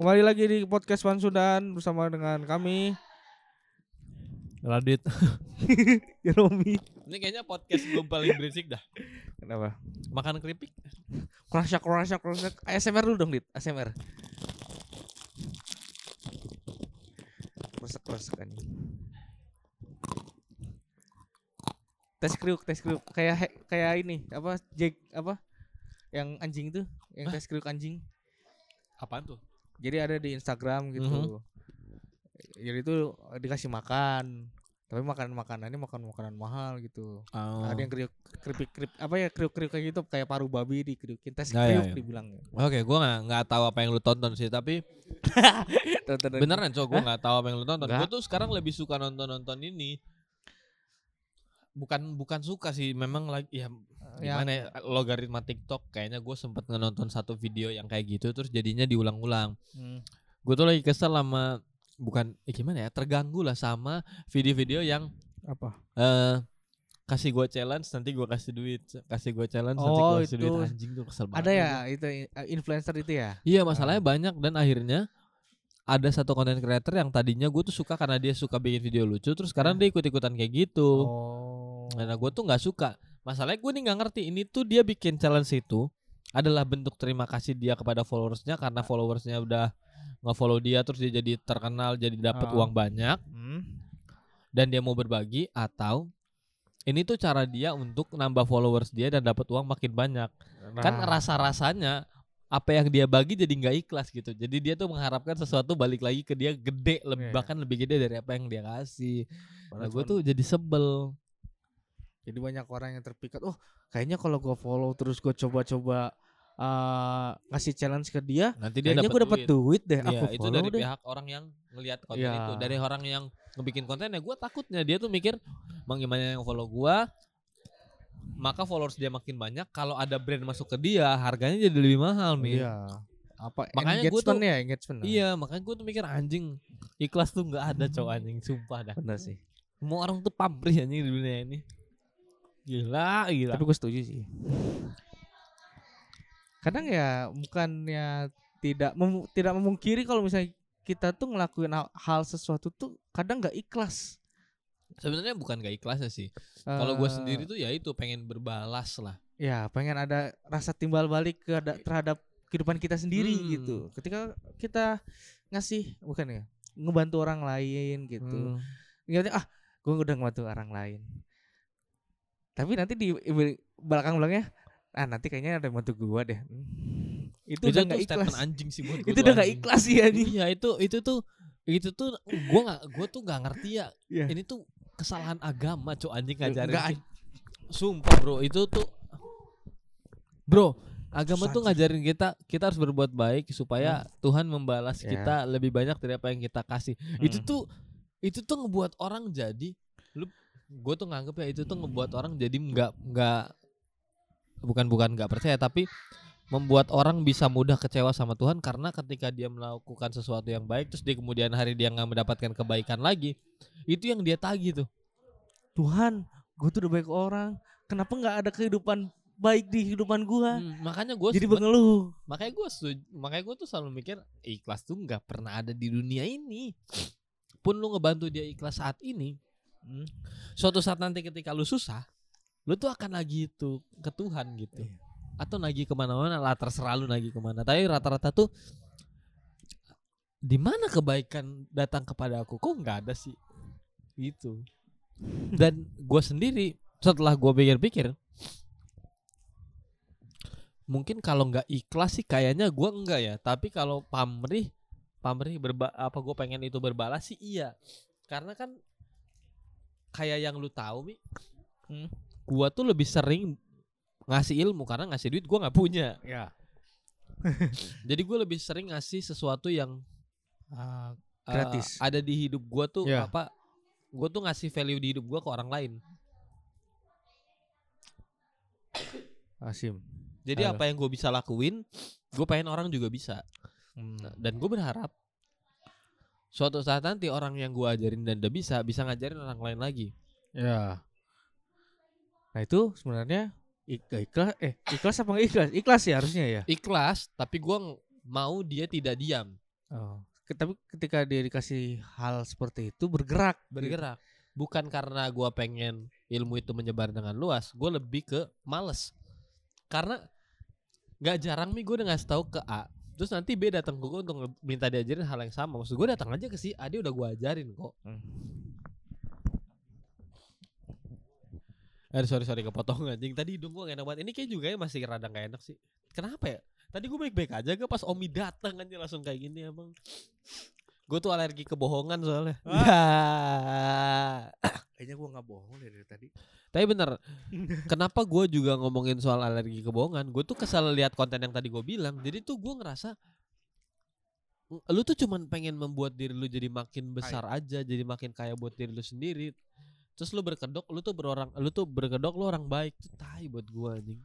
Kembali lagi di podcast Pansudan bersama dengan kami Radit. Romi. Ini kayaknya podcast belum paling berisik dah. Kenapa? Makan keripik. Kerasak kerasak kerasak. ASMR dulu dong, Dit. ASMR. Kerasak kerasak anjing. Tes kriuk, tes kriuk. Kayak kayak ini, apa? Jack apa? Yang anjing itu, yang tes kriuk anjing. Apaan tuh? Jadi ada di Instagram gitu. Mhm. Jadi itu dikasih makan. Tapi makan makanannya makan makanan mahal gitu. Oh. Ada yang kriuk keripik kerip apa ya kriuk kriuk kayak gitu kayak paru babi dikriukin tes Ya, ya, kriuk ya. dibilangnya. Oke, gua nggak nggak tahu apa yang lu tonton sih, tapi beneran cowok gua nggak tahu apa yang lu tonton. Gua tuh sekarang lebih suka nonton nonton ini. Bukan bukan suka sih, memang lagi ya gimana ya, logaritma TikTok kayaknya gue sempet nonton satu video yang kayak gitu terus jadinya diulang-ulang. Hmm. Gue tuh lagi kesel sama bukan eh, gimana ya terganggu lah sama video-video yang apa? eh kasih gue challenge nanti gue kasih duit kasih gue challenge nanti Oh, gue kasih duit itu. anjing tuh kesel banget Ada ya itu uh, influencer itu ya? iya masalahnya banyak dan akhirnya ada satu konten creator yang tadinya gue tuh suka karena dia suka bikin video lucu terus sekarang dia ikut ikutan kayak gitu Oh. Nah, gue tuh nggak suka. Masalahnya gue nih nggak ngerti. Ini tuh dia bikin challenge itu adalah bentuk terima kasih dia kepada followersnya karena followersnya udah nge-follow dia terus dia jadi terkenal jadi dapat Ah. uang banyak Hmm. dan dia mau berbagi atau ini tuh cara dia untuk nambah followers dia dan dapat uang makin banyak. Kan Nah, rasa-rasanya apa yang dia bagi jadi nggak ikhlas gitu. Jadi dia tuh mengharapkan sesuatu balik lagi ke dia gede lebih Iya. bahkan lebih gede dari apa yang dia kasih. Nah, gue tuh jadi sebel. Jadi banyak orang yang terpikat. Oh, kayaknya kalau gua follow terus gua coba-coba uh, ngasih challenge ke dia, Nanti dia dapat dapat duit deh. Iya, Aku itu dari deh. pihak orang yang ngelihat konten Iya. itu. Dari orang yang ngebikin konten ya gue takutnya dia tuh mikir Bang gimana yang follow gua maka followers dia makin banyak kalau ada brand masuk ke dia harganya jadi lebih mahal nih. Iya. Apa Makanya engagement tuh- ya, engagement. Iya, makanya gue tuh mikir anjing ikhlas tuh nggak ada cowok anjing sumpah dah. Benar sih. Semua orang tuh pamrih anjing di dunia ini. Gila, gila. Tapi gue setuju sih. Kadang ya bukannya tidak mem- tidak memungkiri kalau misalnya kita tuh ngelakuin hal, hal sesuatu tuh kadang nggak ikhlas. Sebenarnya bukan gak ikhlas sih. Kalau gue Eh, sendiri tuh ya itu pengen berbalas lah. ya pengen ada rasa timbal balik ke terhadap kehidupan kita sendiri Hmm. gitu. Ketika kita ngasih bukan ya ngebantu orang lain gitu. Hmm. Ingatnya ah gue udah ngebantu orang lain. Tapi nanti di belakang belakangnya ah nanti kayaknya ada yang bantu gua deh. Hmm. Itu, udah nggak ikhlas. anjing sih buat gua Itu udah nggak anjing. ikhlas sih anjing. Iya itu itu tuh itu tuh gua nggak gua tuh nggak ngerti ya. Iya. Ini tuh kesalahan agama cok anjing ngajarin. Ki- Sumpah bro itu tuh Bro agama Susah, tuh ngajarin kita kita harus berbuat baik supaya Tuhan membalas Ya. kita lebih banyak dari apa yang kita kasih. Itu Hmm. tuh itu tuh ngebuat orang jadi lu gue tuh nganggep ya itu tuh ngebuat orang jadi nggak nggak bukan bukan nggak percaya tapi membuat orang bisa mudah kecewa sama Tuhan karena ketika dia melakukan sesuatu yang baik terus di kemudian hari dia nggak mendapatkan kebaikan lagi itu yang dia tagih tuh Tuhan, gue tuh udah baik orang. Kenapa nggak ada kehidupan baik di kehidupan gua? Hmm, makanya gue Jadi mengeluh. makanya gue makanya gue tuh selalu mikir ikhlas tuh nggak pernah ada di dunia ini pun lu ngebantu dia ikhlas saat ini Hmm. suatu saat nanti ketika lu susah lu tuh akan lagi itu ke Tuhan gitu. Iya. atau lagi ke mana-mana lah terserah lu lagi ke mana. Tapi rata-rata tuh di mana kebaikan datang kepada aku? Kok nggak ada sih? Gitu. Dan gue sendiri setelah gue pikir-pikir mungkin kalau nggak ikhlas sih kayaknya gue enggak ya. Tapi kalau pamrih pamrih berba apa gue pengen itu berbalas sih iya. Karena kan kayak yang lu tahu mi Hmm. gua tuh lebih sering ngasih ilmu karena ngasih duit gua nggak punya Ya. jadi gue lebih sering ngasih sesuatu yang eh, Gratis. ada di hidup gua tuh Ya. apa gue tuh ngasih value di hidup gua ke orang lain Asim. jadi Halo. apa yang gue bisa lakuin gue pengen orang juga bisa Hmm. Nah, dan gue berharap suatu saat nanti orang yang gue ajarin dan udah bisa bisa ngajarin orang lain lagi Ya. Nah itu sebenarnya ik- ikhlas eh ikhlas apa nggak ikhlas? Ikhlas ya harusnya ya. ikhlas tapi gua ng- mau dia tidak diam Oh. Tapi ketika dia dikasih hal seperti itu bergerak, gitu. bergerak bukan karena gua pengen ilmu itu menyebar dengan luas gue lebih ke males karena nggak jarang nih gue udah ngasih tahu ke A terus nanti B datang ke gue untuk minta diajarin hal yang sama. Maksud gue datang aja ke si A dia udah gue ajarin kok. Hmm. Eh sorry sorry kepotong anjing. Tadi hidung gue gak enak banget. Ini kayak juga ya masih rada gak enak sih. Kenapa ya? Tadi gue baik-baik aja ke pas Omi datang aja langsung kayak gini emang. Gue tuh alergi kebohongan soalnya. Ya Kayaknya gua nggak bohong deh dari tadi. Tapi bener, kenapa gue juga ngomongin soal alergi kebohongan? Gue tuh kesal lihat konten yang tadi gue bilang. Jadi tuh gue ngerasa "Ng- lu tuh cuman pengen membuat diri lu jadi makin besar aja, jadi makin kaya buat diri lu sendiri. Terus lu berkedok, lu tuh berorang, lu tuh berkedok lu orang baik tuh tai buat gue anjing.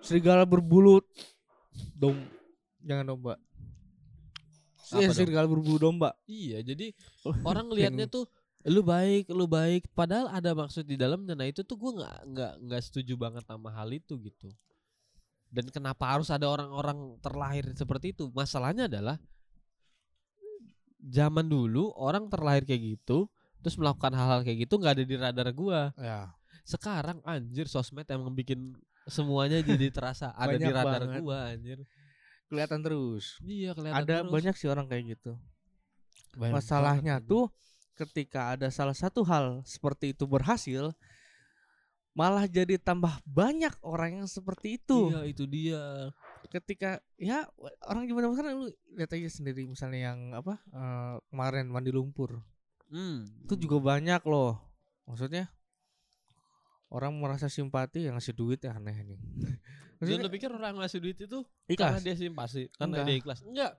Serigala berbulu dom jangan domba. Apa Eh, dong? serigala berbulu domba. Iya, jadi Oh, orang liatnya tuh lu baik, lu baik, padahal ada maksud di dalamnya. Nah itu tuh gue nggak nggak nggak setuju banget sama hal itu gitu. Dan kenapa harus ada orang-orang terlahir seperti itu? Masalahnya adalah zaman dulu orang terlahir kayak gitu, terus melakukan hal-hal kayak gitu nggak ada di radar gua. Ya. Sekarang anjir sosmed emang bikin semuanya jadi terasa ada di radar banget. gua anjir. Kelihatan terus. Iya kelihatan Ada terus. banyak sih orang kayak gitu. Banyak Masalahnya banget, tuh ketika ada salah satu hal seperti itu berhasil malah jadi tambah banyak orang yang seperti itu. Iya itu dia. Ketika ya orang gimana sekarang lu lihat aja sendiri misalnya yang apa eh, kemarin mandi lumpur. Hmm. Itu juga banyak loh. Maksudnya orang merasa simpati yang ngasih duit ya aneh ini. Dan Maksudnya lu pikir orang ngasih duit itu karena ikhlas. dia simpati, karena Enggak. dia ikhlas. Enggak.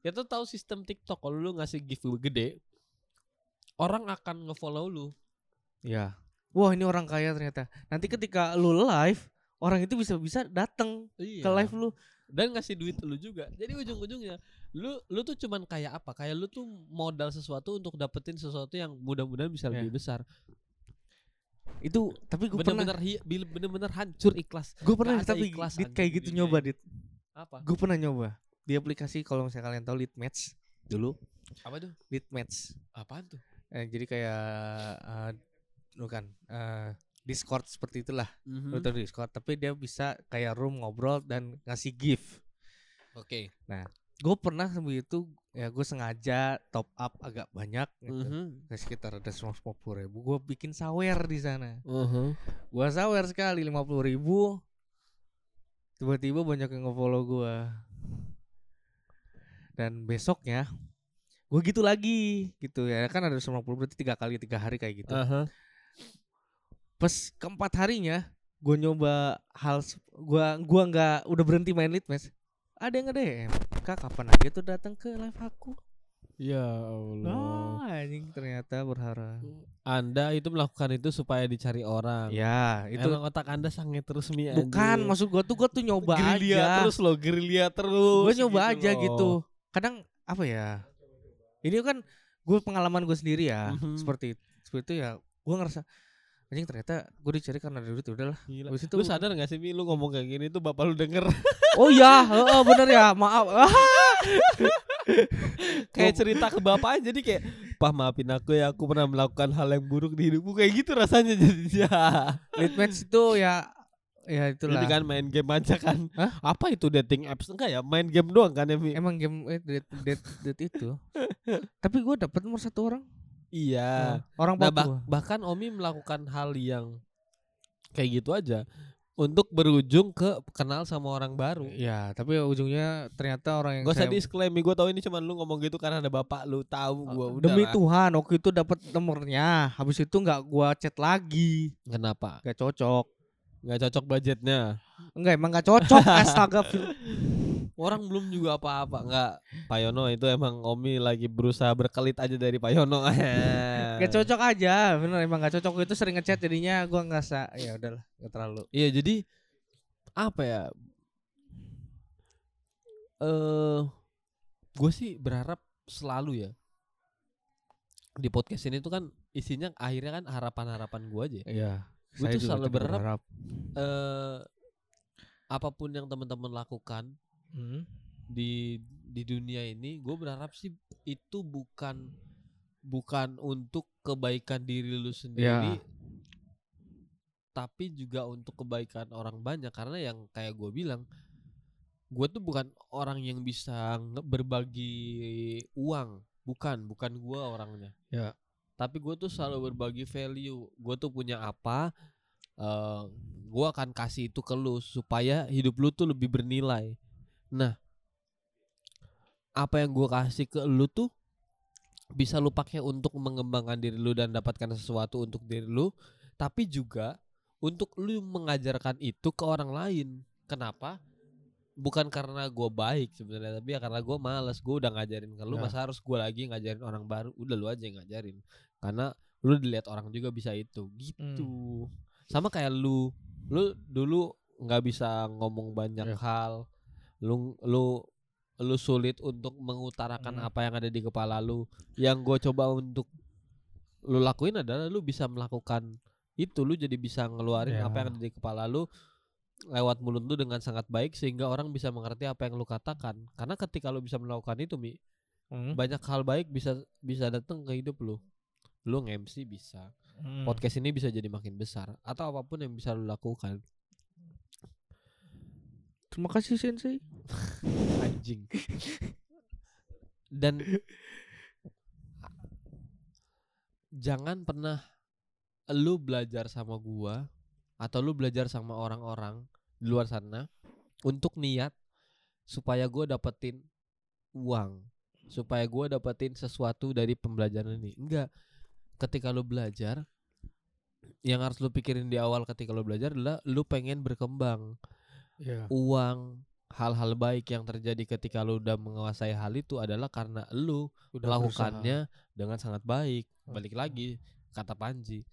Ya tuh tahu sistem TikTok kalau lu ngasih gift gede, orang akan ngefollow lu. Ya. Wah, ini orang kaya ternyata. Nanti ketika lu live, orang itu bisa bisa datang Iya. ke live lu. dan ngasih duit lu juga. Jadi ujung-ujungnya lu lu tuh cuman kayak apa? Kayak lu tuh modal sesuatu untuk dapetin sesuatu yang mudah-mudahan bisa Ya. lebih besar. Itu tapi gue pernah Bener-bener bil- bener-bener hancur ikhlas. gue pernah tapi ikhlas dit, kayak gitu nyoba dit. Apa? Gue pernah nyoba di aplikasi kalau misalnya kalian tahu Litmatch dulu, Apa tuh? Litmatch. Apaan tuh? Eh, jadi kayak eh, bukan eh, Discord seperti itulah. Lu tahu Discord, tapi dia bisa kayak room ngobrol dan ngasih gift. Oke. Gue pernah sebelum itu ya gue sengaja top up agak banyak gitu. Mhm. Kayak sekitar ada 150 ribu Gue bikin sawer di sana Mhm. Gua sawer sekali 50 ribu Tiba-tiba banyak yang nge-follow gua Dan besoknya Gue gitu lagi gitu ya Kan ada 150 berarti tiga kali tiga hari kayak gitu Aha. Pas keempat harinya Gue nyoba hal sep- Gua gua nggak udah berhenti main litmes Ada yang nge-DM Kak kapan aja tuh datang ke live aku Ya Allah. Oh anjing ternyata berharap Anda itu melakukan itu supaya dicari orang. Ya itu Emang otak Anda sangat resmi Bukan maksud gua tuh gua tuh nyoba gerilya aja terus loh, gerilya terus. gue nyoba aja loh. gitu kadang apa ya ini kan gue pengalaman gue sendiri ya Mhm. seperti seperti itu ya gue ngerasa anjing ternyata gue dicari karena duit ya udahlah Gila. Habis itu Lu sadar gak sih Mi lu ngomong kayak gini tuh bapak lu denger oh iya heeh, bener ya maaf kayak cerita ke bapak aja jadi kayak Pak maafin aku ya aku pernah melakukan hal yang buruk di hidupku kayak gitu rasanya jadinya. lead match itu ya ya itulah Jadi kan main game aja kan. Hah? Apa itu dating apps? Enggak ya, main game doang kan ya Mi? emang game eh, date, date, date itu tapi gue dapet nomor satu orang Iya. orang Nah, bah- bahkan Omi melakukan hal yang kayak gitu aja untuk berujung ke kenal sama orang baru. ya tapi ujungnya ternyata orang yang Gak usah saya- disclaim, gue tahu ini cuman lu ngomong gitu karena ada bapak lu tahu gua udah. demi lah. Tuhan waktu itu dapat nomornya habis itu nggak gua chat lagi Kenapa? nggak cocok Gak cocok budgetnya. Enggak emang gak cocok astaga. Orang belum juga apa-apa. Enggak, Pak Yono itu emang Omi lagi berusaha berkelit aja dari Pak Yono. Gak cocok aja bener emang gak cocok itu sering ngechat jadinya gua ngerasa ya udahlah gak terlalu Iya, jadi apa ya? Eh gue sih berharap selalu ya di podcast ini tuh kan isinya akhirnya kan harapan-harapan gue aja. ya. Iya Gua saya tuh selalu tidak berharap. Eh apa pun yang teman-teman lakukan Hmm. di di dunia ini gue berharap sih itu bukan bukan untuk kebaikan diri lu sendiri tapi juga untuk kebaikan orang banyak karena yang kayak gue bilang gue tuh bukan orang yang bisa berbagi uang bukan bukan gue orangnya Ya. Tapi gue tuh selalu berbagi value. Gue tuh punya apa eh gue akan kasih itu ke lu supaya hidup lu tuh lebih bernilai. Nah apa yang gue kasih ke lu tuh bisa lu pakai untuk mengembangkan diri lu dan dapatkan sesuatu untuk diri lu tapi juga untuk lu mengajarkan itu ke orang lain. Kenapa? Bukan karena gue baik sebenarnya tapi ya karena gue males. Gue udah ngajarin ke lu Nah. masa harus gue lagi ngajarin orang baru? Udah lu aja yang ngajarin karena lu dilihat orang juga bisa itu gitu sama kayak lu lu dulu nggak bisa ngomong banyak Ya. hal lu lu lu sulit untuk mengutarakan Hmm. apa yang ada di kepala lu yang gue coba untuk lu lakuin adalah lu bisa melakukan itu lu jadi bisa ngeluarin Ya. apa yang ada di kepala lu lewat mulut lu dengan sangat baik sehingga orang bisa mengerti apa yang lu katakan karena ketika lu bisa melakukan itu mi Hmm. banyak hal baik bisa bisa datang ke hidup lu lu nge-MC bisa. Hmm. podcast ini bisa jadi makin besar atau apa pun yang bisa lu lakukan. Terima kasih Sensei. anjing. Dan jangan pernah lu belajar sama gua atau lu belajar sama orang-orang di luar sana untuk niat supaya gua dapetin uang. Supaya gua dapetin sesuatu dari pembelajaran ini. Enggak ketika lu belajar yang harus lu pikirin di awal ketika lu belajar adalah lu pengen berkembang. Ya. uang hal-hal baik yang terjadi ketika lu udah menguasai hal itu adalah karena lu melakukannya dengan sangat baik. Balik lagi kata Panji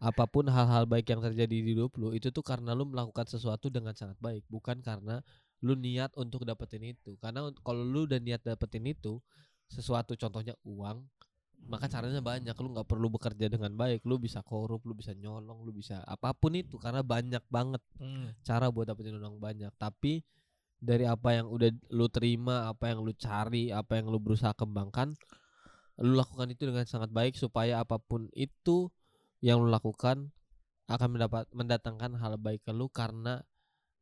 apa pun hal-hal baik yang terjadi di hidup lu itu tuh karena lu melakukan sesuatu dengan sangat baik bukan karena lu niat untuk dapetin itu. Karena kalau lu udah niat dapetin itu sesuatu contohnya uang maka caranya banyak lu nggak perlu bekerja dengan baik lu bisa korup lu bisa nyolong lu bisa apa pun itu karena banyak banget Hmm. cara buat dapetin uang banyak tapi dari apa yang udah lu terima apa yang lu cari apa yang lu berusaha kembangkan lu lakukan itu dengan sangat baik supaya apa pun itu yang lu lakukan akan mendapat mendatangkan hal baik ke lu karena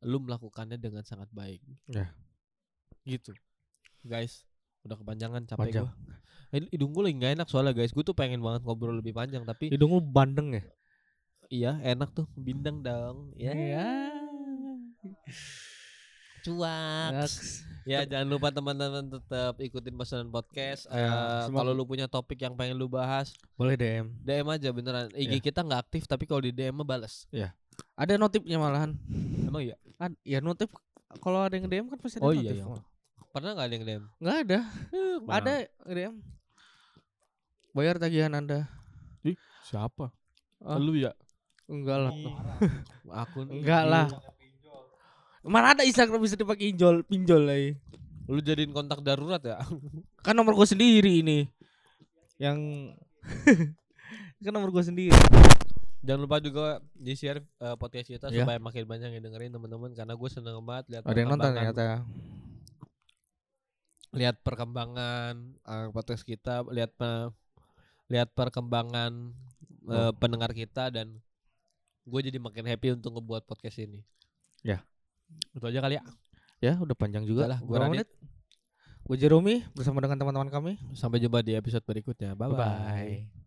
lu melakukannya dengan sangat baik Ya. gitu guys udah kepanjangan capek Panjang. Eh, hidung gue lagi gak enak soalnya guys gue tuh pengen banget ngobrol lebih panjang tapi Hidung lu bandeng ya? iya enak tuh bindeng dong ya cuak Naks. Ya jangan lupa teman-teman tetap ikutin pesanan podcast. Ya, Eh, semoga- kalau lu punya topik yang pengen lu bahas, Boleh DM. DM aja beneran. IG Ya. kita nggak aktif tapi kalau di DM mah bales. Ada notifnya malahan. Emang iya? Ad, ya notif kalau ada yang DM kan pasti ada Oh notif. iya, iya. Pernah nggak ada yang DM? Nggak ada. Mana? Ada DM. Bayar tagihan Anda. Siapa? Ah. Lu ya? Enggak lah. Akun Enggak IG. lah. Mana ada Instagram bisa dipakai pinjol, pinjol lagi. Lu jadiin kontak darurat ya? Kan nomor gue sendiri ini. Yang kan nomor gue sendiri. Jangan lupa juga di share eh, podcast kita Ya. supaya makin banyak yang dengerin teman-teman karena gue seneng banget lihat Ada yang nonton perkembangan- ternyata. lihat perkembangan eh, podcast kita, lihat pe- lihat perkembangan eh, pendengar kita dan gue jadi makin happy untuk ngebuat podcast ini. Ya. Itu aja kali ya. Ya, udah panjang juga. Udah lah, Berapa Radit. Gue Jeromi bersama dengan teman-teman kami. Sampai jumpa di episode berikutnya. Bye bye. Bye.